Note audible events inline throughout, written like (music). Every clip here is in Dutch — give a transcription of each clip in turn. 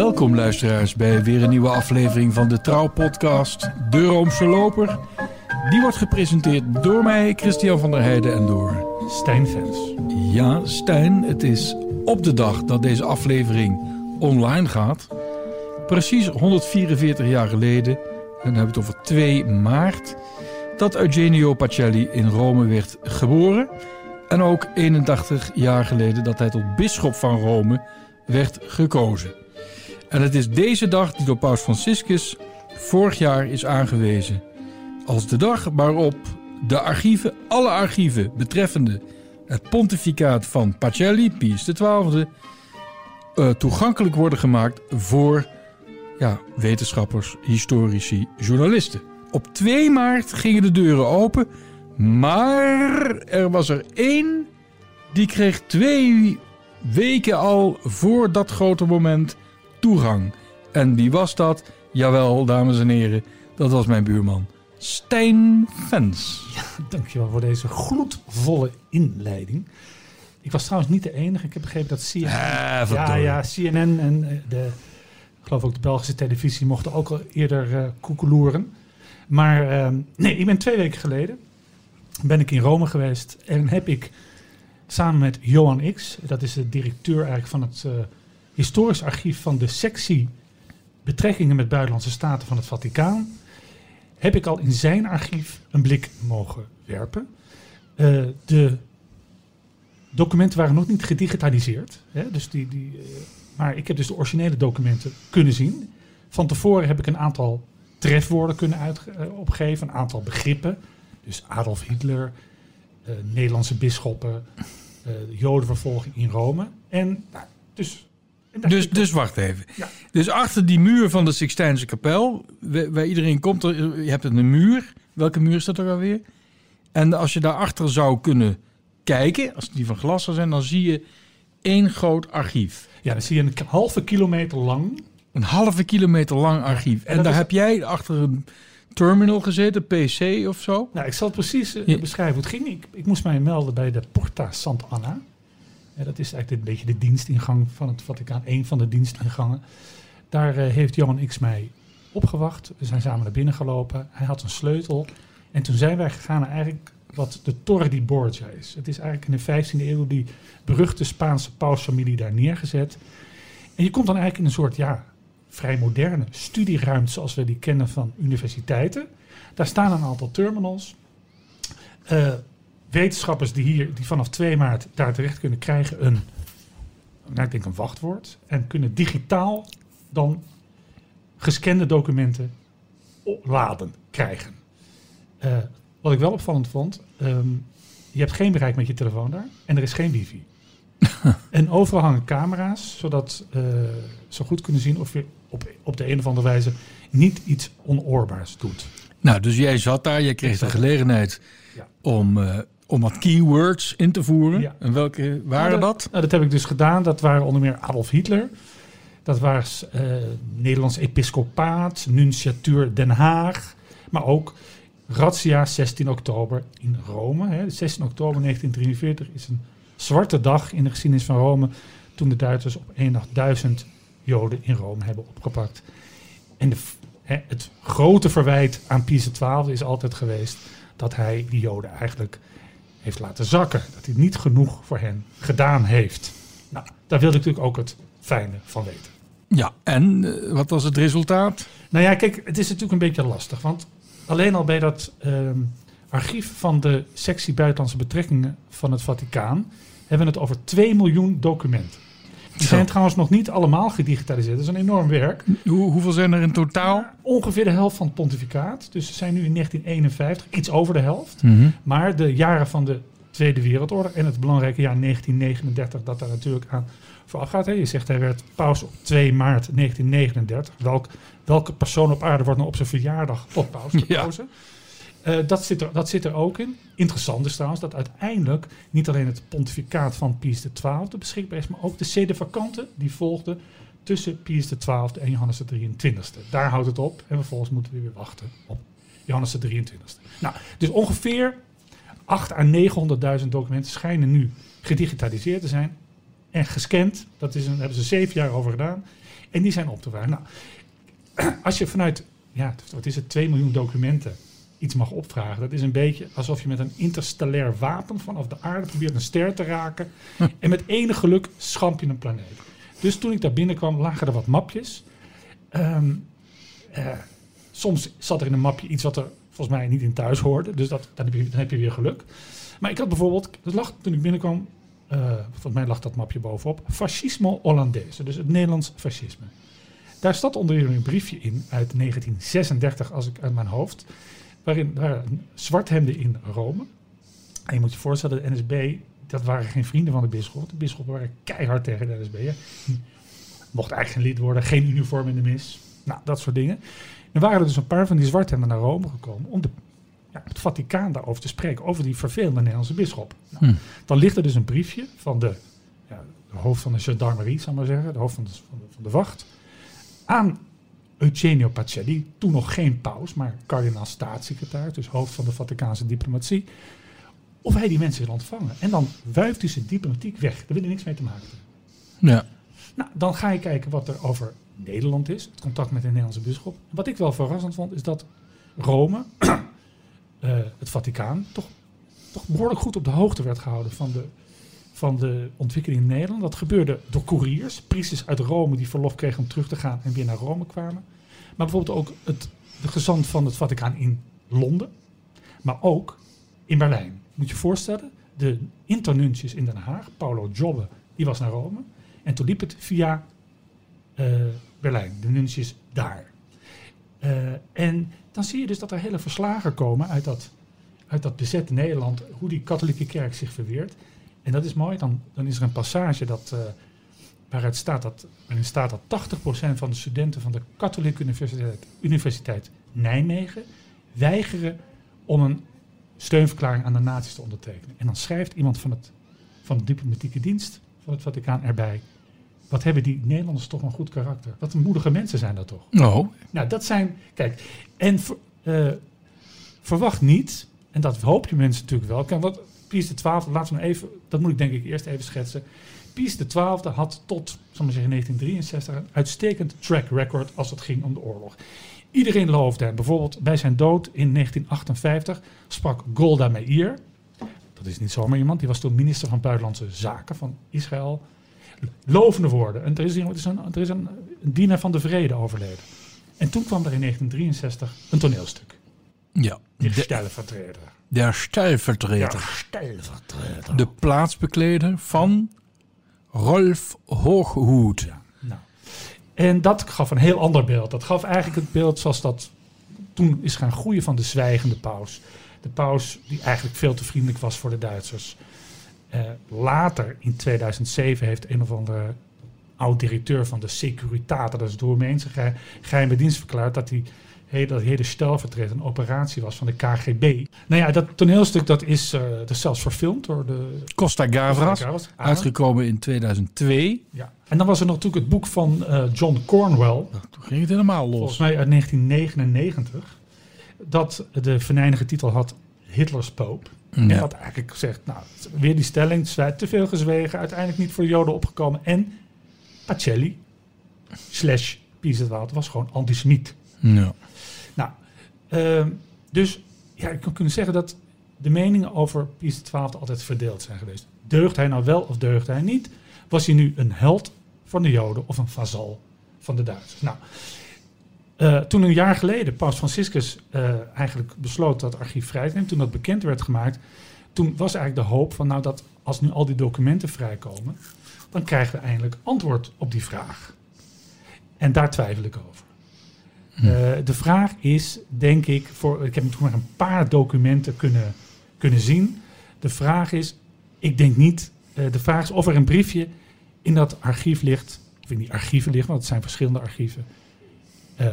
Welkom luisteraars bij weer een nieuwe aflevering van de Trouw-podcast De Roomse Loper. Die wordt gepresenteerd door mij, Christian van der Heijden, en door... Stijn Vens. Ja, Stijn, het is op de dag dat deze aflevering online gaat. Precies 144 jaar geleden, en dan hebben we het over 2 maart... dat Eugenio Pacelli in Rome werd geboren... En ook 81 jaar geleden dat hij tot bisschop van Rome werd gekozen. En het is deze dag die door Paus Franciscus vorig jaar is aangewezen als de dag waarop de archieven, alle archieven betreffende het pontificaat van Pacelli, Pius XII, uh, toegankelijk worden gemaakt voor ja, wetenschappers, historici, journalisten. Op 2 maart gingen de deuren open, maar er was er één die kreeg twee weken al voor dat grote moment toegang. En wie was dat? Jawel, dames en heren, dat was mijn buurman. Stijn Vens. Ja, dankjewel voor deze gloedvolle inleiding. Ik was trouwens niet de enige. Ik heb begrepen dat CNN, Ah, ja, ja, CNN en eh, de, ik geloof ook de Belgische televisie mochten ook al eerder uh, koekeloeren. Maar uh, nee, ik ben twee weken geleden ben ik in Rome geweest en heb ik samen met Johan X, dat is de directeur eigenlijk van het uh, historisch archief van de sectie betrekkingen met buitenlandse staten van het Vaticaan, heb ik al in zijn archief een blik mogen werpen. Uh, de documenten waren nog niet gedigitaliseerd, hè, dus die, die, uh, maar ik heb dus de originele documenten kunnen zien. Van tevoren heb ik een aantal trefwoorden kunnen uit, opgeven, een aantal begrippen. Dus Adolf Hitler, Nederlandse bisschoppen, Jodenvervolging in Rome. En nou, dus. Dus, dus wacht even. Ja. Dus achter die muur van de Sixtijnse kapel, waar iedereen komt, er, je hebt een muur. Welke muur is dat er alweer? En als je daarachter zou kunnen kijken, als die van glas zou zijn, dan zie je één groot archief. Ja, dan zie je een halve kilometer lang. Een halve kilometer lang archief. En, en daar is... heb jij achter een terminal gezeten, PC of zo? Nou, ik zal het precies uh, ja. beschrijven hoe het ging. Ik, ik, moest mij melden bij de Porta Sant'Anna. Dat is eigenlijk een beetje de dienstingang van het Vaticaan, een van de dienstingangen. Daar uh, heeft Johan X mij opgewacht. We zijn samen naar binnen gelopen. Hij had een sleutel. En toen zijn wij gegaan naar eigenlijk wat de Torre di Borgia is. Het is eigenlijk in de 15e eeuw die beruchte Spaanse pausfamilie daar neergezet. En je komt dan eigenlijk in een soort, ja, vrij moderne studieruimte zoals we die kennen van universiteiten. Daar staan een aantal terminals. Uh, wetenschappers die hier die vanaf 2 maart daar terecht kunnen krijgen een, nou, ik denk een wachtwoord. En kunnen digitaal dan gescande documenten laden krijgen. Uh, wat ik wel opvallend vond, um, je hebt geen bereik met je telefoon daar en er is geen wifi. (laughs) en overal hangen camera's, zodat uh, ze goed kunnen zien of je op, op de een of andere wijze niet iets onoorbaars doet. Nou, dus jij zat daar, jij kreeg de gelegenheid ja. om, uh, om wat keywords in te voeren. Ja. En welke waren nou, dat? Nou, dat heb ik dus gedaan. Dat waren onder meer Adolf Hitler. Dat was uh, Nederlands episcopaat, nunciatuur Den Haag. Maar ook Razzia 16 oktober in Rome. Hè. 16 oktober 1943 is een zwarte dag in de geschiedenis van Rome. Toen de Duitsers op één dag duizend Joden in Rome hebben opgepakt. En de, hè, het grote verwijt aan Pius XII is altijd geweest dat hij die Joden eigenlijk heeft laten zakken. Dat hij niet genoeg voor hen gedaan heeft. Nou, daar wilde ik natuurlijk ook het fijne van weten. Ja, en uh, wat was het resultaat? Nou ja, kijk, het is natuurlijk een beetje lastig. Want alleen al bij dat uh, archief van de sectie Buitenlandse Betrekkingen van het Vaticaan hebben we het over 2 miljoen documenten. Die zijn trouwens nog niet allemaal gedigitaliseerd. Dat is een enorm werk. Hoe, hoeveel zijn er in totaal? Ongeveer de helft van het pontificaat. Dus ze zijn nu in 1951, iets over de helft. Mm -hmm. Maar de jaren van de Tweede Wereldoorlog en het belangrijke jaar 1939, dat daar natuurlijk aan vooraf gaat. Hè. Je zegt hij werd paus op 2 maart 1939. Welk, welke persoon op aarde wordt nou op zijn verjaardag tot paus (laughs) gekozen? Ja. Uh, dat, zit er, dat zit er ook in. Interessant is trouwens dat uiteindelijk niet alleen het pontificaat van Pius XII beschikbaar is, maar ook de sede vacante die volgde tussen Pius XII en Johannes de 23e. Daar houdt het op en vervolgens moeten we weer wachten op Johannes de 23e. Nou, dus ongeveer 8 à 900.000 documenten schijnen nu gedigitaliseerd te zijn. en gescand. Dat is een, daar hebben ze zeven jaar over gedaan. En die zijn op te vragen. Nou, (clears throat) als je vanuit, ja, wat is het, 2 miljoen documenten iets mag opvragen. Dat is een beetje alsof je met een interstellair wapen vanaf de aarde probeert een ster te raken. (laughs) En met enig geluk schamp je een planeet. Dus toen ik daar binnenkwam, lagen er wat mapjes. Ehm, eh, soms zat er in een mapje iets wat er volgens mij niet in thuis hoorde. Dus dat, dan, heb je, dan heb je weer geluk. Maar ik had bijvoorbeeld, dat lag toen ik binnenkwam, eh, volgens mij lag dat mapje bovenop, Fascismo Hollandese, dus het Nederlands fascisme. Daar staat onder een briefje in uit 1936, als ik uit mijn hoofd, waarin waren zwarthemden in Rome. En je moet je voorstellen, de NSB, dat waren geen vrienden van de bisschop. De bisschoppen waren keihard tegen de NSB. Hè. Mocht eigenlijk geen lid worden, geen uniform in de mis. Nou, dat soort dingen. Er waren er dus een paar van die zwarthemden naar Rome gekomen om de, ja, het Vaticaan daarover te spreken, over die vervelende Nederlandse bisschop. Nou, Hm. Dan ligt er dus een briefje van de, ja, de hoofd van de gendarmerie, zal ik maar zeggen, de hoofd van de, van de, van de wacht, aan Eugenio Pacelli, toen nog geen paus, maar kardinaal staatssecretaris, dus hoofd van de Vaticaanse diplomatie, of hij die mensen wil ontvangen. En dan wuift hij ze diplomatiek weg. Daar wil hij niks mee te maken. Ja. Nou, dan ga je kijken wat er over Nederland is, het contact met de Nederlandse bisschop. Wat ik wel verrassend vond, is dat Rome, (clears throat) eh, het Vaticaan, toch, toch behoorlijk goed op de hoogte werd gehouden van de, van de ontwikkeling in Nederland. Dat gebeurde door couriers, priesters uit Rome die verlof kregen om terug te gaan en weer naar Rome kwamen. Maar bijvoorbeeld ook het, de gezant van het Vaticaan in Londen, maar ook in Berlijn. Moet je je voorstellen, de internuntius in Den Haag, Paolo Jobbe, die was naar Rome. En toen liep het via eh, Berlijn, de nuntius daar. Eh, en dan zie je dus dat er hele verslagen komen uit dat, uit dat bezette Nederland, hoe die katholieke kerk zich verweert. En dat is mooi, dan, dan is er een passage dat, eh, waaruit staat dat, waarin staat dat 80% van de studenten van de Katholieke Universiteit, Universiteit Nijmegen weigeren om een steunverklaring aan de nazi's te ondertekenen. En dan schrijft iemand van, het, van de diplomatieke dienst van het Vaticaan erbij. Wat hebben die Nederlanders toch een goed karakter? Wat een moedige mensen zijn dat toch? Oh, Nou, dat zijn. Kijk, en eh, verwacht niet, en dat hoop je mensen natuurlijk wel. Kijk, wat Pius de XII, laten we even, dat moet ik denk ik eerst even schetsen. Pius de XII had tot, zal maar zeggen, 1963 een uitstekend track record als het ging om de oorlog. Iedereen loofde hem. Bijvoorbeeld bij zijn dood in 1958 sprak Golda Meir. Dat is niet zomaar iemand. Die was toen minister van Buitenlandse Zaken van Israël. Lovende woorden. En er is, er is, een, er is een, een dienaar van de vrede overleden. En toen kwam er in 1963 een toneelstuk. ja. De Stellvertreter. Der stellvertreter. De plaatsbekleder van Rolf Hooghoed. Ja, nou. En dat gaf een heel ander beeld. Dat gaf eigenlijk het beeld zoals dat toen is gaan groeien van de zwijgende paus. De paus die eigenlijk veel te vriendelijk was voor de Duitsers. Eh, later, in 2007, heeft een of andere oud-directeur van de Securitate, dat is de Roemeense ge- geheime dienst, verklaard dat die hele, dat hele stelvertreter een operatie was van de KGB. Nou ja, dat toneelstuk dat is, dat is zelfs verfilmd door de... Costa Gavras, uitgekomen in 2002. Ja. En dan was er nog natuurlijk het boek van eh, John Cornwell, Toen ging het helemaal volgens los. mij uit 1999, dat de venijnige titel had Hitler's Pope. En Ja. dat eigenlijk zegt, nou, weer die stelling, te veel gezwegen, uiteindelijk niet voor de Joden opgekomen. En Pacelli, slash Pius het Water, was gewoon antisemiet. Ja. Ehm, dus ja, ik kan kunnen zeggen dat de meningen over Pius XII altijd verdeeld zijn geweest. Deugt hij nou wel of deugt hij niet? Was hij nu een held van de Joden of een vazal van de Duitsers? Nou, eh, toen een jaar geleden Paus Franciscus eh, eigenlijk besloot dat archief vrij te nemen, toen dat bekend werd gemaakt, toen was eigenlijk de hoop van nou dat als nu al die documenten vrijkomen, dan krijgen we eindelijk antwoord op die vraag. En daar twijfel ik over. Eh, de vraag is, denk ik, voor, ik heb toen maar een paar documenten kunnen, kunnen zien. De vraag is, ik denk niet, eh, de vraag is of er een briefje in dat archief ligt, of in die archieven ligt, want het zijn verschillende archieven. Eh,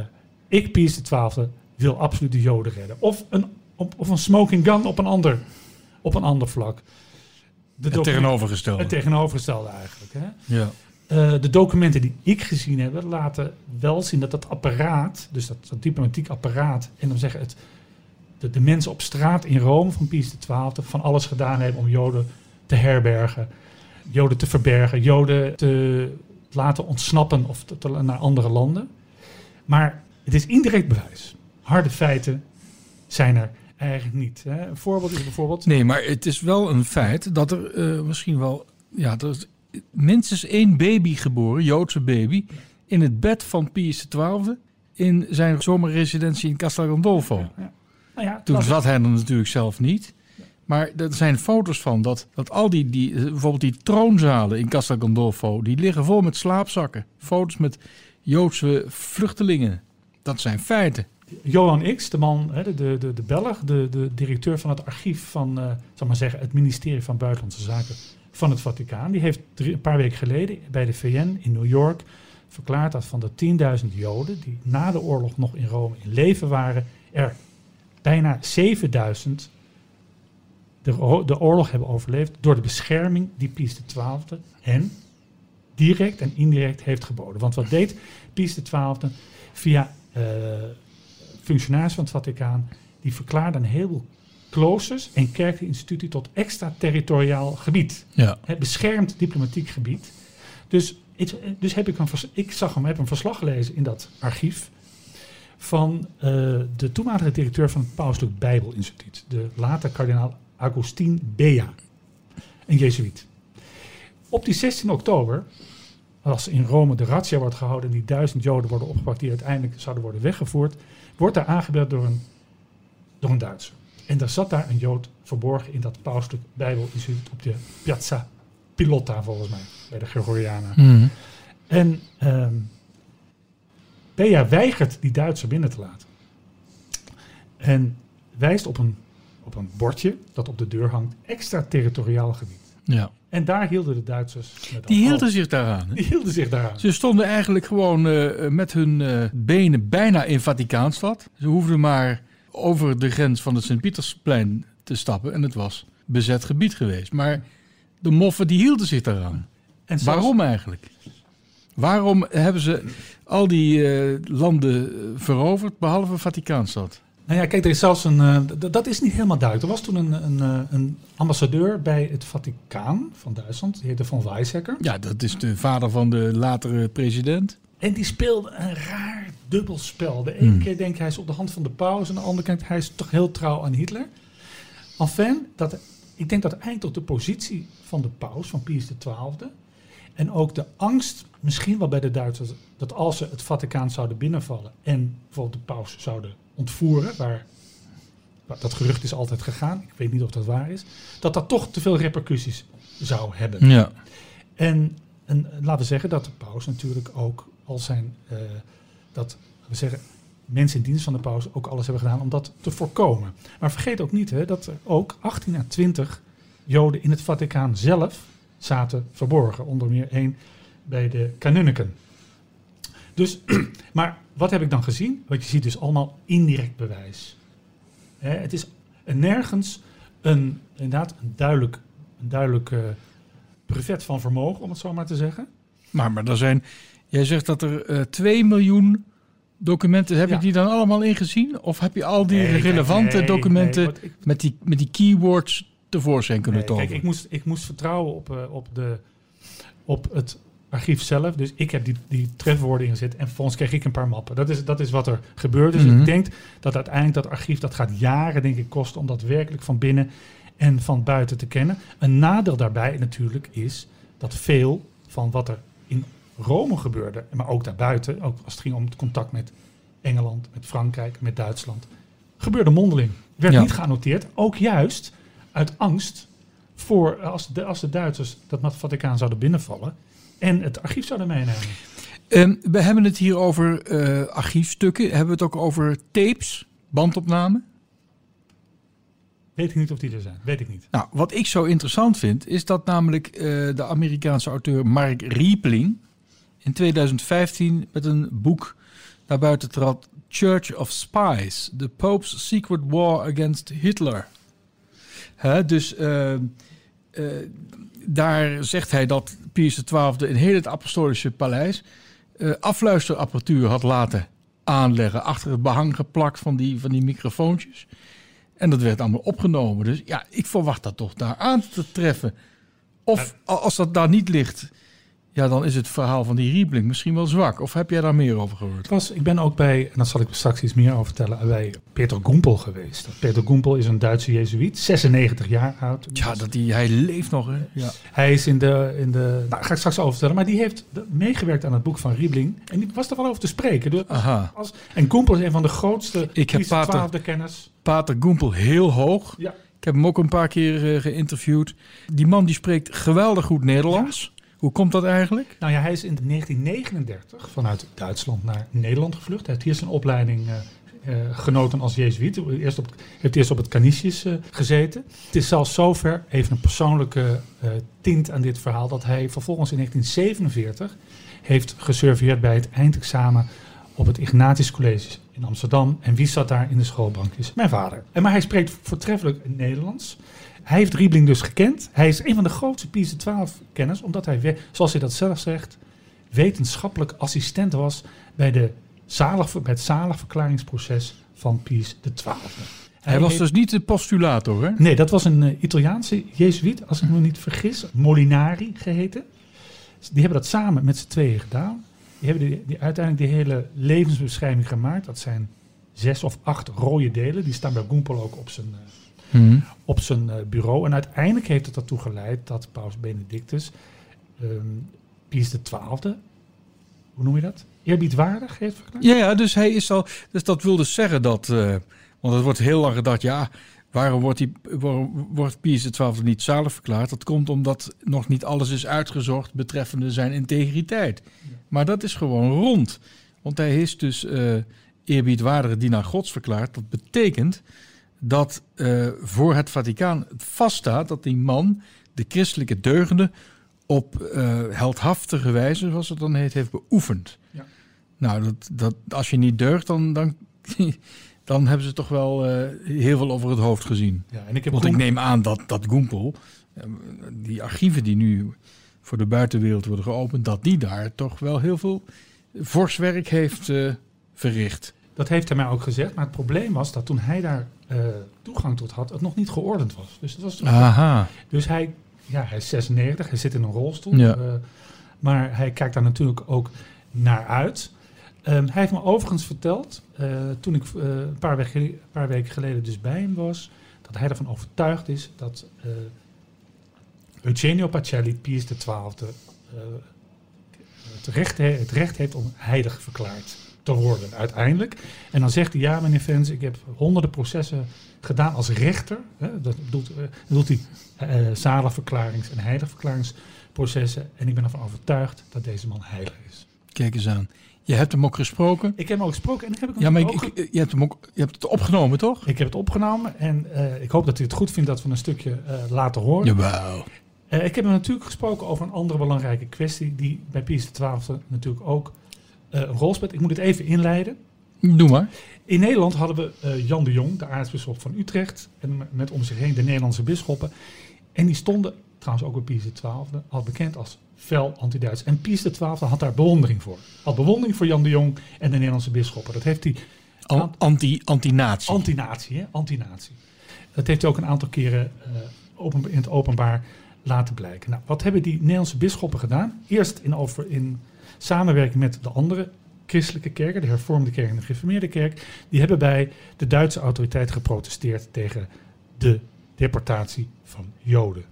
ik, Pius XII, wil absoluut de Joden redden. Of een, op, of een smoking gun op een ander, op een ander vlak. De Het tegenovergestelde. het tegenovergestelde eigenlijk. Hè? ja. Eh, de documenten die ik gezien heb, laten wel zien dat dat apparaat, dus dat, dat diplomatiek apparaat, en dan zeggen het, de, de mensen op straat in Rome van Pius XII van alles gedaan hebben om Joden te herbergen. Joden te verbergen, Joden te laten ontsnappen of te, naar andere landen. Maar het is indirect bewijs. Harde feiten zijn er eigenlijk niet. Hè. Een voorbeeld is bijvoorbeeld... Nee, maar het is wel een feit dat er eh, misschien wel... Ja, er minstens één baby geboren, Joodse baby... in het bed van Pius XII in zijn zomerresidentie in Castel Gandolfo. Ja. Nou ja, Toen dat- zat hij er natuurlijk zelf niet. Maar er zijn foto's van dat, dat al die, die, eh, bijvoorbeeld die troonzalen in Castel Gandolfo... die liggen vol met slaapzakken. Foto's met Joodse vluchtelingen. Dat zijn feiten. Johan X, de man, de, de, de Belg, de, de directeur van het archief van, eh zal maar zeggen, het ministerie van Buitenlandse Zaken van het Vaticaan, die heeft een paar weken geleden bij de VN in New York verklaard dat van de 10.000 Joden die na de oorlog nog in Rome in leven waren, er bijna 7.000 de, de oorlog hebben overleefd door de bescherming die Pius XII hen direct en indirect heeft geboden. Want wat deed Pius XII via eh functionaris van het Vaticaan, die verklaarde een heleboel kloosters en kerkelijke instituten tot extraterritoriaal gebied. Ja. Het beschermd diplomatiek gebied. Dus, het- dus heb ik, een, vers- ik zag hem, heb een verslag gelezen in dat archief van eh, de toenmalige directeur van het Pauselijk Bijbelinstituut, de later kardinaal Agustin Bea, een jezuïet. Op die 16 oktober, als in Rome de razzia wordt gehouden en die duizend Joden worden opgepakt die uiteindelijk zouden worden weggevoerd, wordt daar aangebeld door een, door een Duitser. En er zat daar een Jood verborgen in dat Pauselijk Bijbelinstituut op de Piazza Pilotta, volgens mij, bij de Gregorianen. Mhm. En Bea weigert die Duitser binnen te laten. En wijst op een, op een bordje dat op de deur hangt, extraterritoriaal gebied. ja. En daar hielden de Duitsers... Met Die hielden zich daaraan. hè? die hielden zich daaraan. Ze stonden eigenlijk gewoon eh, met hun eh, benen bijna in Vaticaanstad. Ze hoefden maar over de grens van het Sint-Pietersplein te stappen en het was bezet gebied geweest. Maar de moffen die hielden zich daaraan. En zelfs- Waarom eigenlijk? Waarom hebben ze al die eh, landen eh, veroverd behalve Vaticaanstad? Nou ja, kijk, er is zelfs een. eh, dat is niet helemaal duidelijk. Er was toen een, een, een ambassadeur bij het Vaticaan van Duitsland, die heette Van Weizsäcker. Ja, dat is de vader van de latere president. En die speelde een raar dubbelspel. De ene Hmm. keer denkt hij is op de hand van de paus, en de andere keer hij is toch heel trouw aan Hitler. Enfin, dat, ik denk dat eigenlijk tot de positie van de paus, van Pius XII, en ook de angst, misschien wel bij de Duitsers, dat als ze het Vaticaan zouden binnenvallen en bijvoorbeeld de paus zouden ontvoeren, waar, waar dat gerucht is altijd gegaan, ik weet niet of dat waar is, dat dat toch te veel repercussies zou hebben. Ja. En, en laten we zeggen dat de paus natuurlijk ook al zijn, eh, dat we zeggen, mensen in dienst van de paus ook alles hebben gedaan om dat te voorkomen. Maar vergeet ook niet hè, dat er ook 18 à 20 Joden in het Vaticaan zelf zaten verborgen. Onder meer één bij de kanunniken. Dus, (clears throat) maar wat heb ik dan gezien? Want je ziet dus allemaal indirect bewijs. Hè, het is nergens een, inderdaad een duidelijk, een duidelijk eh, brevet van vermogen, om het zo maar te zeggen. Maar, maar er zijn, jij zegt dat er eh 2 miljoen documenten, heb Ja. je die dan allemaal ingezien? Of heb je al die Nee, relevante nee, documenten nee, ik- met, die, met die keywords tevoorschijn kunnen tonen? kijk, ik moest, ik moest vertrouwen op, eh, op, de, op het archief zelf. Dus ik heb die, die trefwoorden ingezet en vervolgens kreeg ik een paar mappen. Dat is, dat is wat er gebeurt. Dus Mhm. ik denk dat uiteindelijk dat archief, dat gaat jaren denk ik kosten om dat werkelijk van binnen en van buiten te kennen. Een nadeel daarbij natuurlijk is dat veel van wat er in Rome gebeurde, maar ook daarbuiten, ook als het ging om het contact met Engeland, met Frankrijk, met Duitsland, gebeurde mondeling. Werd Ja. niet geannoteerd, ook juist uit angst voor eh, als de, als de Duitsers dat Vaticaan zouden binnenvallen en het archief zouden meenemen. Ehm, we hebben het hier over eh, archiefstukken. Hebben we het ook over tapes, bandopnamen? Weet ik niet of die er zijn. Weet ik niet. Nou, wat ik zo interessant vind, is dat namelijk eh, de Amerikaanse auteur Mark Riepling in 2015 met een boek naar buiten trad, Church of Spies, The Pope's Secret War Against Hitler. Hè, dus eh, eh, daar zegt hij dat Pius XII in heel het apostolische paleis eh, afluisterapparatuur had laten aanleggen, achter het behang geplakt van die, van die microfoontjes. En dat werd allemaal opgenomen. Dus ja, ik verwacht dat toch daar aan te treffen. Of als dat daar niet ligt, ja, dan is het verhaal van die Riebling misschien wel zwak. Of heb jij daar meer over gehoord? Ik, was, ik ben ook bij, en daar zal ik straks iets meer over vertellen, bij Peter Goempel geweest. Peter Goempel is een Duitse jezuïet, 96 jaar oud. Ja, dat die, hij leeft nog, hè? Ja. Hij is in de, in de, nou, daar ga ik straks over vertellen, maar die heeft meegewerkt aan het boek van Riebling. En die was er wel over te spreken. Dus Aha. als, en Goempel is een van de grootste Ik heb Pater- XII kenners. Pater Goempel heel hoog. Ja. Ik heb hem ook een paar keer eh, geïnterviewd. Die man die spreekt geweldig goed Nederlands. Hoe komt dat eigenlijk? Nou ja, hij is in 1939 vanuit Duitsland naar Nederland gevlucht. Hij heeft hier zijn opleiding eh, eh, genoten als jezuïet. Op, heeft eerst op het Canisius eh, gezeten. Het is zelfs zover, even een persoonlijke tint aan dit verhaal, dat hij vervolgens in 1947 heeft gesurveerd bij het eindexamen op het Ignatius College in Amsterdam. En wie zat daar in de schoolbankjes? Mijn vader. En maar hij spreekt voortreffelijk Nederlands. Hij heeft Riebling dus gekend. Hij is een van de grootste Pius XII-kenners, omdat hij, zoals hij dat zelf zegt, wetenschappelijk assistent was bij, de zalig, bij het zaligverklaringsproces van Pius XII. Hij, was heeft- dus niet de postulator, hè? Nee, dat was een eh, Italiaanse jezuïet, als ik me niet vergis, Molinari geheten. Die hebben dat samen met z'n tweeën gedaan. Die hebben die, die uiteindelijk die hele levensbeschrijving gemaakt. Dat zijn zes of acht rode delen. Die staan bij Goempel ook op zijn, eh, Mhm. op zijn eh, bureau. En uiteindelijk heeft het ertoe geleid dat Paus Benedictus ehm Pius XII, hoe noem je dat? Eerbiedwaardig heeft verklaard. Ja, ja, dus hij is al. Dus dat wil dus zeggen dat. eh, want het wordt heel lang gedacht, ja. Waarom wordt, die, waarom wordt Pius XII niet zalig verklaard? Dat komt omdat nog niet alles is uitgezocht betreffende zijn integriteit. Maar dat is gewoon rond. Want hij is dus eerbiedwaardige dienaar gods verklaard. Dat betekent dat eh, voor het Vaticaan het vaststaat dat die man de christelijke deugden op eh, heldhaftige wijze, zoals het dan heet, heeft beoefend. Ja. Nou, dat, dat, als je niet deugt, dan, dan, (laughs) dan hebben ze toch wel eh, heel veel over het hoofd gezien. Ja, en ik heb Want ik neem aan dat, dat Goempel, die archieven die nu voor de buitenwereld worden geopend, dat die daar toch wel heel veel fors werk heeft verricht. Dat heeft hij mij ook gezegd. Maar het probleem was dat toen hij daar eh, toegang tot had, het nog niet geordend was. Dus, het was Aha. dus hij, ja, hij is 96, hij zit in een rolstoel. Ja. eh, maar hij kijkt daar natuurlijk ook naar uit. Ehm, hij heeft me overigens verteld, eh, toen ik een, paar weken, een paar weken geleden dus bij hem was, dat hij ervan overtuigd is dat Eugenio Pacelli, Pius XII, eh het, recht, he- het recht heeft om heilig verklaard te worden uiteindelijk. En dan zegt hij, ja meneer Vens, ik heb honderden processen gedaan als rechter. Hè, dat bedoelt, eh, bedoelt hij zaligverklarings- en heiligverklaringsprocessen. En ik ben ervan overtuigd dat deze man heilig is. Kijk eens aan. Je hebt hem ook gesproken. Ik heb hem ook gesproken en ik heb hem Ja, maar ik, ook ik- je, hebt hem ook, je hebt het opgenomen, toch? Ik heb het opgenomen en ik hoop dat u het goed vindt dat we een stukje eh, laten horen. Jawel. Eh, ik heb hem natuurlijk gesproken over een andere belangrijke kwestie die bij Pius XII natuurlijk ook een rol speelt. Ik moet het even inleiden. Doe maar. In Nederland hadden we eh, Jan de Jong, de aartsbisschop van Utrecht, en met- om zich heen de Nederlandse bisschoppen. En die stonden, trouwens ook bij Pius XII, al bekend als fel anti-Duits. En Pius XII had daar bewondering voor. Had bewondering voor Jan de Jong en de Nederlandse bisschoppen. Dat heeft hij An- Anti, anti-natie. Antinatie, hè? Antinatie. Dat heeft hij ook een aantal keren eh, open, in het openbaar laten blijken. Nou, wat hebben die Nederlandse bisschoppen gedaan? Eerst in, over, in samenwerking met de andere christelijke kerken, de hervormde kerk en de gereformeerde kerk, die hebben bij de Duitse autoriteit geprotesteerd tegen de deportatie van Joden.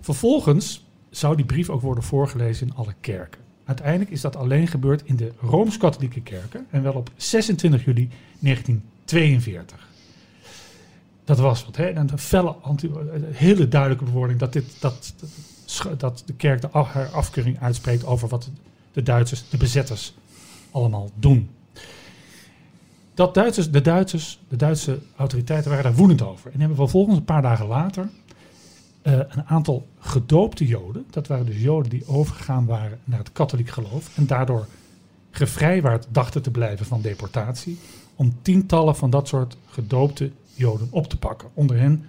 Vervolgens zou die brief ook worden voorgelezen in alle kerken. Uiteindelijk is dat alleen gebeurd in de Rooms-Katholieke kerken en wel op 26 juli 1942. Dat was wat, hè? En een felle, anti, hele duidelijke bewoording dat, dit, dat, dat, de kerk de haar afkeuring uitspreekt over wat de Duitsers, de bezetters, allemaal doen. Dat Duitsers, de, Duitsers, de Duitse autoriteiten waren daar woedend over. En hebben vervolgens een paar dagen later eh, een aantal gedoopte Joden, dat waren dus Joden die overgegaan waren naar het katholiek geloof en daardoor gevrijwaard dachten te blijven van deportatie, om tientallen van dat soort gedoopte Joden op te pakken. Onder hen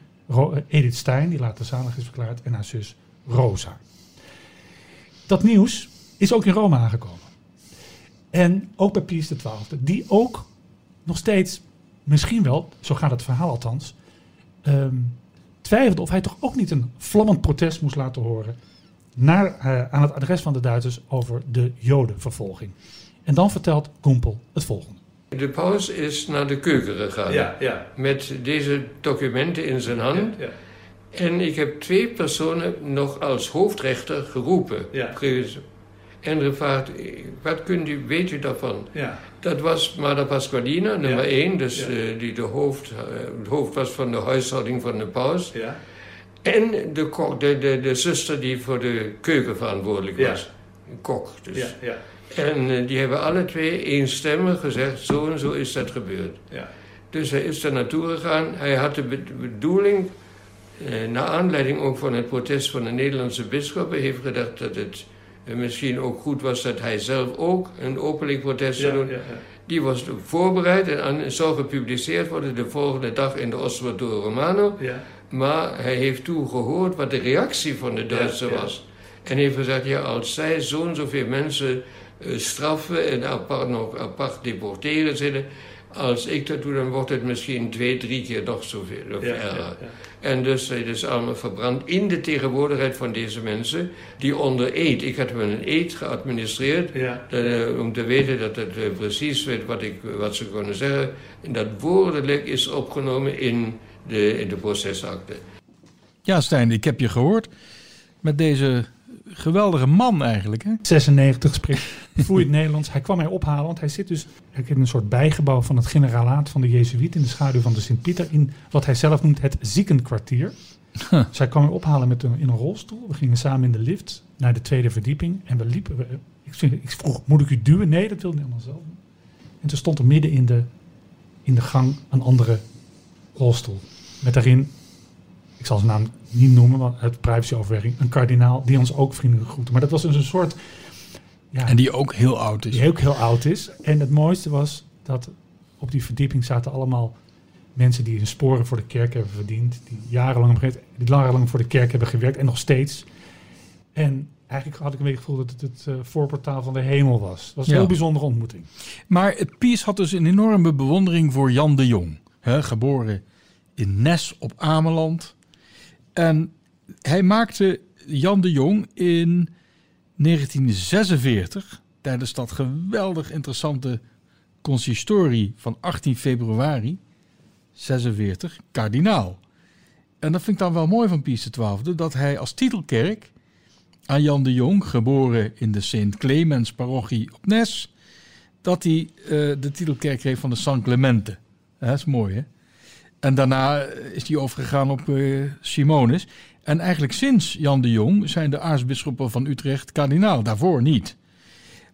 Edith Stein, die later zalig is verklaard, en haar zus Rosa. Dat nieuws is ook in Rome aangekomen. En ook bij Pius XII, die ook nog steeds, misschien wel, zo gaat het verhaal althans, ehm, twijfelde of hij toch ook niet een vlammend protest moest laten horen naar, uh, aan het adres van de Duitsers over de Jodenvervolging. En dan vertelt Goempel het volgende. De paus is naar de keuken gegaan ja, ja. met deze documenten in zijn hand. Ja, en ik heb twee personen nog als hoofdrechter geroepen. En gevraagd, wat kunt u, weet u daarvan? Dat was Mada Pasqualina, nummer één, dus uh, die de hoofd, uh, het hoofd was van de huishouding van de paus. En de, kok, de, de, de zuster die voor de keuken verantwoordelijk was. Een kok dus. En uh, die hebben alle twee eenstemmig gezegd, zo en zo is dat gebeurd. Dus hij is daar naartoe gegaan. Hij had de bedoeling eh, naar aanleiding ook van het protest van de Nederlandse bisschoppen heeft gedacht dat het eh, misschien ook goed was dat hij zelf ook een openlijk protest zou doen. Die was voorbereid en zou gepubliceerd worden de volgende dag in de Osservatore Romano. Maar hij heeft toen gehoord wat de reactie van de Duitsers was. En heeft gezegd, ja, als zij zo'n zoveel mensen uh, straffen en apart, nog apart deporteren zitten, als ik dat doe, dan wordt het misschien twee, drie keer nog zoveel of erger. En dus het is allemaal verbrand in de tegenwoordigheid van deze mensen, die onder eed, ik had hun een eed geadministreerd, uh, om te weten dat het uh, precies weet wat, ik, wat ze kunnen zeggen. En dat woordelijk is opgenomen in de, in de procesakte. Ja, Stijn, ik heb je gehoord met deze geweldige man eigenlijk. Hè? 96 spreekt (laughs) vloeiend Nederlands. Hij kwam mij ophalen, want hij zit dus in een soort bijgebouw van het generalaat van de Jezuïet in de schaduw van de Sint-Pieter in wat hij zelf noemt het ziekenkwartier. Huh. Dus hij kwam mij ophalen met een, in een rolstoel. We gingen samen in de lift naar de tweede verdieping en we liepen. We, ik, ik, vroeg, moet ik u duwen? Nee, dat wilde helemaal zelf. En toen stond er midden in de, in de gang een andere rolstoel. Met daarin ik zal zijn naam niet noemen, want het privacyoverweging, een kardinaal die ons ook vriendelijk groette. Maar dat was dus een soort... Ja, en die ook heel oud is. Die ook heel oud is. En het mooiste was dat op die verdieping zaten allemaal mensen die hun sporen voor de kerk hebben verdiend. Die jarenlang, die jarenlang voor de kerk hebben gewerkt en nog steeds. En eigenlijk had ik een beetje het gevoel dat het het uh, voorportaal van de hemel was. Het was een heel bijzondere ontmoeting. Maar Piers had dus een enorme bewondering voor Jan de Jong. Hè, geboren in Nes op Ameland. En hij maakte Jan de Jong in 1946 tijdens dat geweldig interessante consistorie van 18 februari 46 kardinaal. En dat vind ik dan wel mooi van Pius XII, dat hij als titelkerk aan Jan de Jong, geboren in de Sint Clemens parochie op Nes, dat hij uh, de titelkerk kreeg van de San Clemente. Dat is mooi, hè? En daarna is hij overgegaan op uh, Simonis. En eigenlijk sinds Jan de Jong zijn de aartsbisschoppen van Utrecht kardinaal. Daarvoor niet.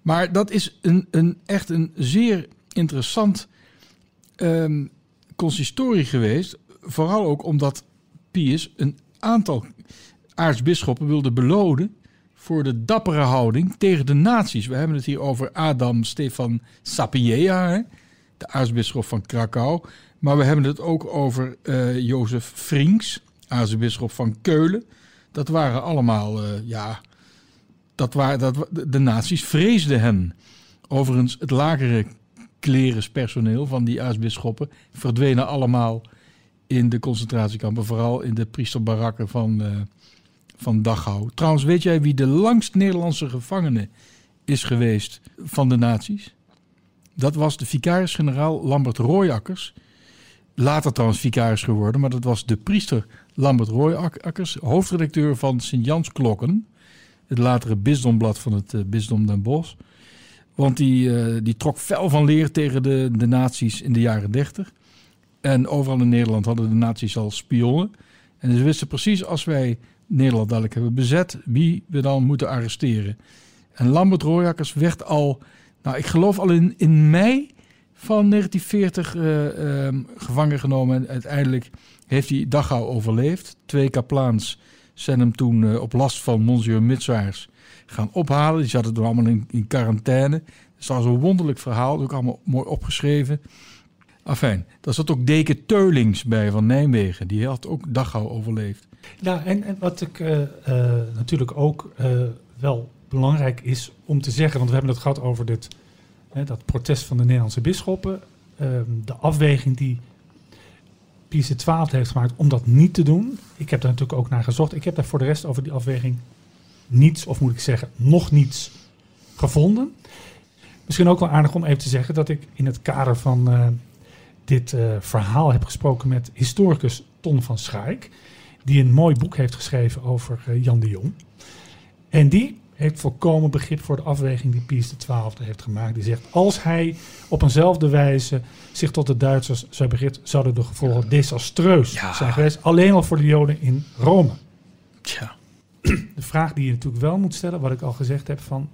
Maar dat is een, een, echt een zeer interessant um, consistorie geweest. Vooral ook omdat Pius een aantal aartsbisschoppen wilde belonen voor de dappere houding tegen de nazi's. We hebben het hier over Adam Stefan Sapieha, de aartsbisschop van Krakau. Maar we hebben het ook over uh, Jozef Frinks, aartsbisschop van Keulen. Dat waren allemaal, uh, ja, dat waren, dat, de nazi's vreesden hen. Overigens, het lagere klerenspersoneel van die aartsbisschoppen verdwenen allemaal in de concentratiekampen. Vooral in de priesterbarakken van, uh, van Dachau. Trouwens, weet jij wie de langst Nederlandse gevangene is geweest van de nazi's? Dat was de vicaris-generaal Lambert Rooijakkers Later trouwens vicaris geworden, maar dat was de priester Lambert Rooijakkers, hoofdredacteur van Sint-Jans Klokken, het latere bisdomblad van het uh, bisdom Den Bosch. Want die, uh, die trok fel van leer tegen de, de nazi's in de jaren 30. En overal in Nederland hadden de nazi's al spionnen. En ze wisten precies als wij Nederland dadelijk hebben bezet, wie we dan moeten arresteren. En Lambert Rooijakkers werd al, nou ik geloof al in, in mei van 1940 uh, uh, gevangen genomen. En uiteindelijk heeft hij Dachau overleefd. Twee kaplaans zijn hem toen uh, op last van monsieur Mitswaars gaan ophalen. Die zaten toen allemaal in, in quarantaine. Dat is al zo'n wonderlijk verhaal, ook allemaal mooi opgeschreven. Afijn, daar zat ook Deken Teulings bij van Nijmegen. Die had ook Dachau overleefd. Ja, en, wat ik uh, natuurlijk ook wel belangrijk is om te zeggen... want we hebben het gehad over dit dat protest van de Nederlandse bisschoppen, ehm, de afweging die Pius XII heeft gemaakt om dat niet te doen. Ik heb daar natuurlijk ook naar gezocht. Ik heb daar voor de rest over die afweging niets, of moet ik zeggen, nog niets gevonden. Misschien ook wel aardig om even te zeggen dat ik in het kader van uh, dit uh, verhaal heb gesproken met historicus Ton van Schaik, die een mooi boek heeft geschreven over uh, Jan de Jong. En die heeft volkomen begrip voor de afweging die Pius XII heeft gemaakt. Die zegt, als hij op eenzelfde wijze zich tot de Duitsers zou begrip, zouden de gevolgen desastreus Ja. zijn geweest. Alleen al voor de Joden in Rome. Tja. (clears throat) De vraag die je natuurlijk wel moet stellen, wat ik al gezegd heb, van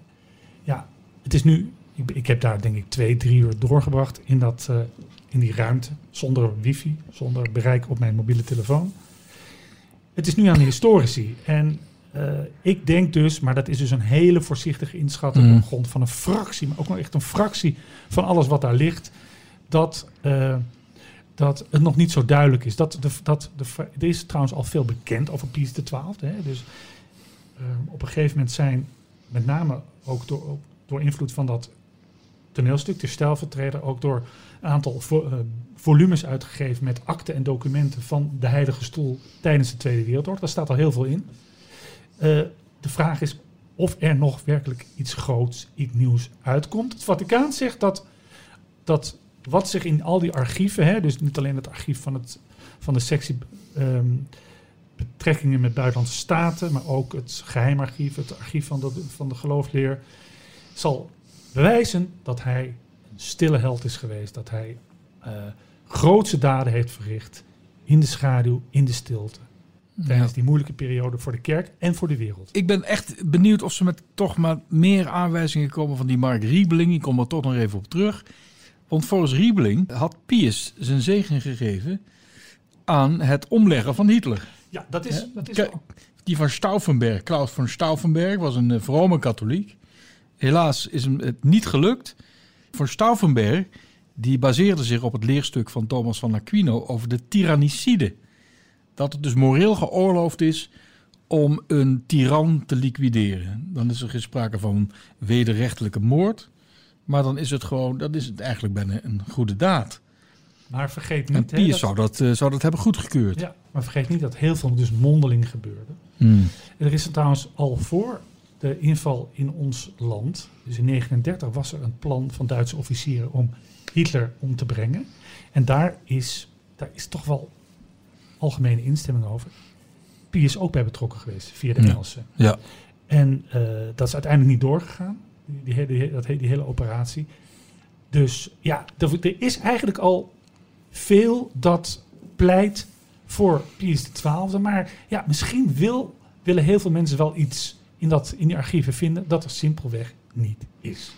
ja, het is nu, ik, ik heb daar denk ik twee, drie uur doorgebracht in, dat, eh, in die ruimte, zonder wifi, zonder bereik op mijn mobiele telefoon. Het is nu aan de historici. En eh, ik denk dus, maar dat is dus een hele voorzichtige inschatting Mm. op grond van een fractie, maar ook nog echt een fractie van alles wat daar ligt, dat, eh, dat het nog niet zo duidelijk is. Dat de, dat de, er is trouwens al veel bekend over Pius XII. Hè? Dus eh, op een gegeven moment zijn, met name ook door, ook door invloed van dat toneelstuk, de stijlvertreder, ook door een aantal vo- eh, volumes uitgegeven met akten en documenten van de Heilige Stoel tijdens de Tweede Wereldoorlog. Daar staat al heel veel in. Eh, de vraag is of er nog werkelijk iets groots, iets nieuws uitkomt. Het Vaticaan zegt dat, dat wat zich in al die archieven, hè, dus niet alleen het archief van, het, van de sectie ehm, betrekkingen met buitenlandse staten, maar ook het geheimarchief, het archief van de, van de geloofsleer, zal bewijzen dat hij een stille held is geweest, dat hij eh grootse daden heeft verricht in de schaduw, in de stilte, tijdens Ja. die moeilijke periode voor de kerk en voor de wereld. Ik ben echt benieuwd of ze met toch maar meer aanwijzingen komen van die Mark Riebeling. Ik kom er toch nog even op terug. Want volgens Riebeling had Pius zijn zegen gegeven aan het omleggen van Hitler. Ja, dat is, dat is die van Stauffenberg, Klaus van Stauffenberg, was een uh, vrome katholiek. Helaas is hem het niet gelukt. Van Stauffenberg, die baseerde zich op het leerstuk van Thomas van Aquino over de tyrannicide. Dat het dus moreel geoorloofd is om een tiran te liquideren. Dan is er geen sprake van wederrechtelijke moord. Maar dan is het gewoon, dat is het eigenlijk bijna een goede daad. Maar vergeet niet, Pius dat- zou, dat, eh, zou dat hebben goedgekeurd. ja, maar vergeet niet dat heel veel dus mondeling gebeurde. Hmm. Er is trouwens al voor de inval in ons land, dus in 1939 was er een plan van Duitse officieren om Hitler om te brengen. En daar is, daar is toch wel algemene instemming over. Pius ook bij betrokken geweest via de. Engelsen. Ja. En eh, dat is uiteindelijk niet doorgegaan, die, die, hele- dat, die hele operatie. Dus ja, er, er is eigenlijk al veel dat pleit voor Pius XII. Maar ja, misschien wil, willen heel veel mensen wel iets in, dat, in die archieven vinden dat er simpelweg niet is.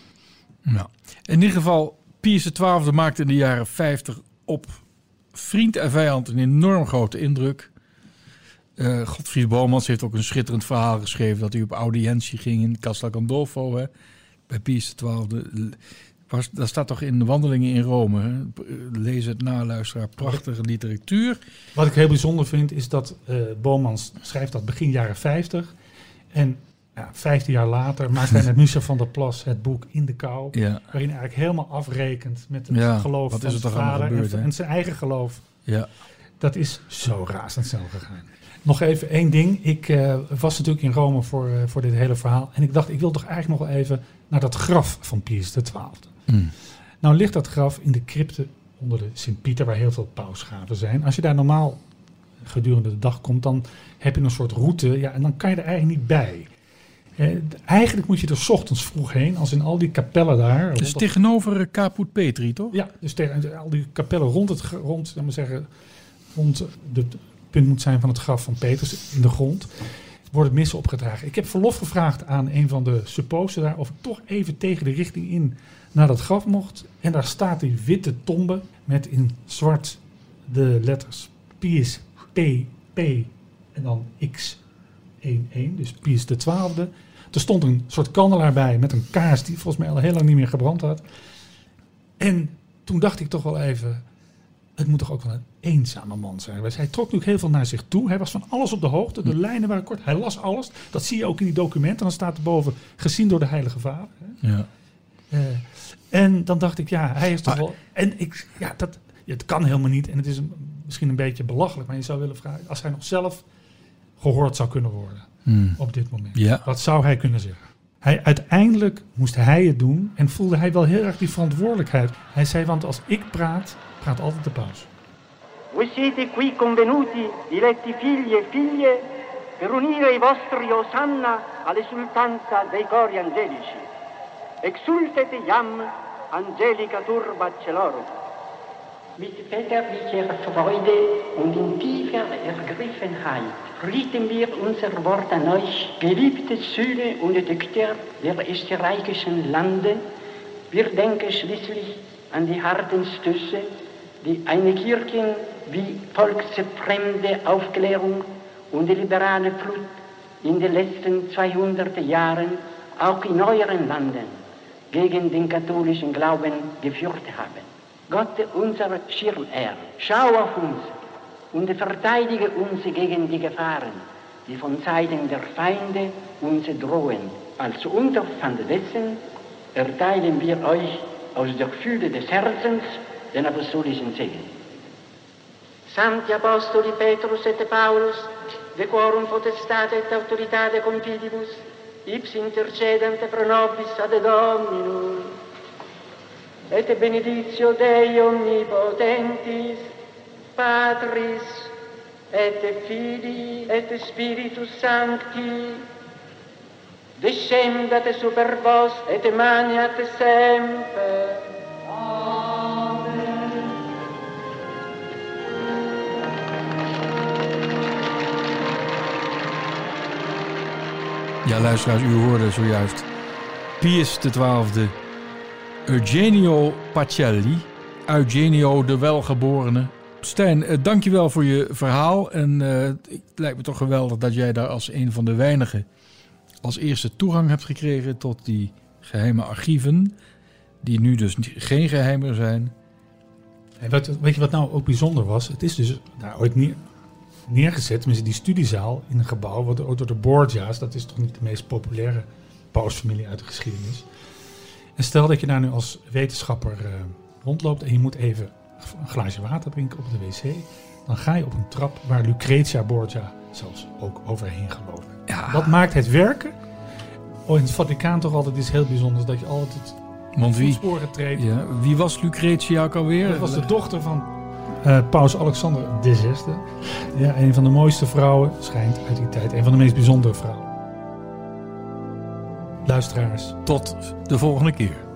Nou, in ieder geval, Pius XII maakte in de jaren 50 op vriend en vijand een enorm grote indruk. Eh Godfried Bomans heeft ook een schitterend verhaal geschreven dat hij op audiëntie ging in Castel Gandolfo, hè, bij Pius XII. Was, dat staat toch in de wandelingen in Rome. Lees het na, luisteraar. Prachtige literatuur. Wat ik heel bijzonder vind is dat eh Bomans schrijft dat begin jaren 50. En ja, 15 jaar later maakt hij met (laughs) Michel van der Plas het boek In de Kou. Ja, Waarin eigenlijk helemaal afrekent met het Ja, geloof van zijn vader gebeurd, en, zijn eigen geloof. ja. Dat is zo razendsnel gegaan. Nog even één ding. Ik eh, was natuurlijk in Rome voor, eh, voor dit hele verhaal. En ik dacht, ik wil toch eigenlijk nog wel even naar dat graf van Pius XII. Mm. Nou ligt dat graf in de crypte onder de Sint-Pieter, waar heel veel pausgraven zijn. Als je daar normaal gedurende de dag komt, dan heb je een soort route. Ja, en dan kan je er eigenlijk niet bij. Eh, eigenlijk moet je er 's ochtends vroeg heen, als in al die kapellen daar. Dus dat- tegenover eh, Caput Petri, toch? ja, dus tegen al die kapellen rond het rond, laat maar zeggen, rond de, het punt moet zijn van het graf van Petrus in de grond, worden missen opgedragen. Ik heb verlof gevraagd aan een van de supposen daar of ik toch even tegen de richting in naar dat graf mocht. En daar staat die witte tombe met in zwart de letters Pius P P en dan X11, dus Pius de twaalfde. Er stond een soort kandelaar bij met een kaars die volgens mij al heel lang niet meer gebrand had. En toen dacht ik toch wel even, het moet toch ook wel een eenzame man zijn. geweest. Hij trok natuurlijk heel veel naar zich toe. Hij was van alles op de hoogte. De lijnen waren kort. Hij las alles. Dat zie je ook in die documenten. Dan staat er boven, gezien door de Heilige Vader. Ja. Eh, en dan dacht ik, ja, hij is toch Maar- wel... En ik, ja, dat, het kan helemaal niet. En het is een misschien een beetje belachelijk, maar je zou willen vragen, als hij nog zelf gehoord zou kunnen worden Hmm. op dit moment, Ja. wat zou hij kunnen zeggen? Hij, uiteindelijk moest hij het doen en voelde hij wel heel erg die verantwoordelijkheid. Hij zei, want als ik praat, praat altijd de paus. Voi siete qui convenuti, diletti figli e figlie, per unire i vostri osanna all'esultanza dei cori angelici. Exultet iam, angelica turba celorum. Mit väterlicher Freude und in tiefer Ergriffenheit richten wir unser Wort an euch, geliebte Söhne und Töchter der österreichischen Lande. Wir denken schließlich an die harten Stöße, die eine Kirche wie volksfremde Aufklärung und die liberale Flut in den letzten 200 Jahren auch in euren Landen gegen den katholischen Glauben geführt haben. Gott, unser Schirmherr, schau auf uns und verteidige uns gegen die Gefahren, die von Seiten der Feinde uns drohen. Als Unterpfand dessen erteilen wir euch aus der Fülle des Herzens den apostolischen Segen. Santi Apostoli Petrus et Paulus, decorum potestate et autoritate confidibus, ips intercedent pro nobis ad Dominum. Et benedictio Dei omnipotentis, Patris, et Filii, et Spiritus Sancti, descendat super vos et maniat semper. Ja, luisteraars, u hoorde zojuist Pius XII, Eugenio Pacelli, Eugenio de Welgeborene. Stijn, eh, dankjewel voor je verhaal. En eh, het lijkt me toch geweldig dat jij daar als een van de weinigen als eerste toegang hebt gekregen tot die geheime archieven. Die nu dus geen geheim meer zijn. En wat, weet je wat nou ook bijzonder was? Het is dus daar ooit neer, neergezet, tenminste die studiezaal, in een gebouw wat door de Borgia's, dat is toch niet de meest populaire pausfamilie uit de geschiedenis. En stel dat je daar nu als wetenschapper eh, rondloopt en je moet even een glaasje water drinken op de wc, dan ga je op een trap waar Lucretia Borgia zelfs ook overheen gelopen. Ja, Dat maakt het werken oh, in het Vaticaan toch altijd iets heel bijzonders, dat je altijd want wie, voetsporen treedt. ja, wie was Lucretia ook alweer? Dat was de dochter van eh, paus Alexander VI. Ja, een van de mooiste vrouwen, schijnt uit die tijd. Een van de meest bijzondere vrouwen. Luisteraars, Tot de volgende keer.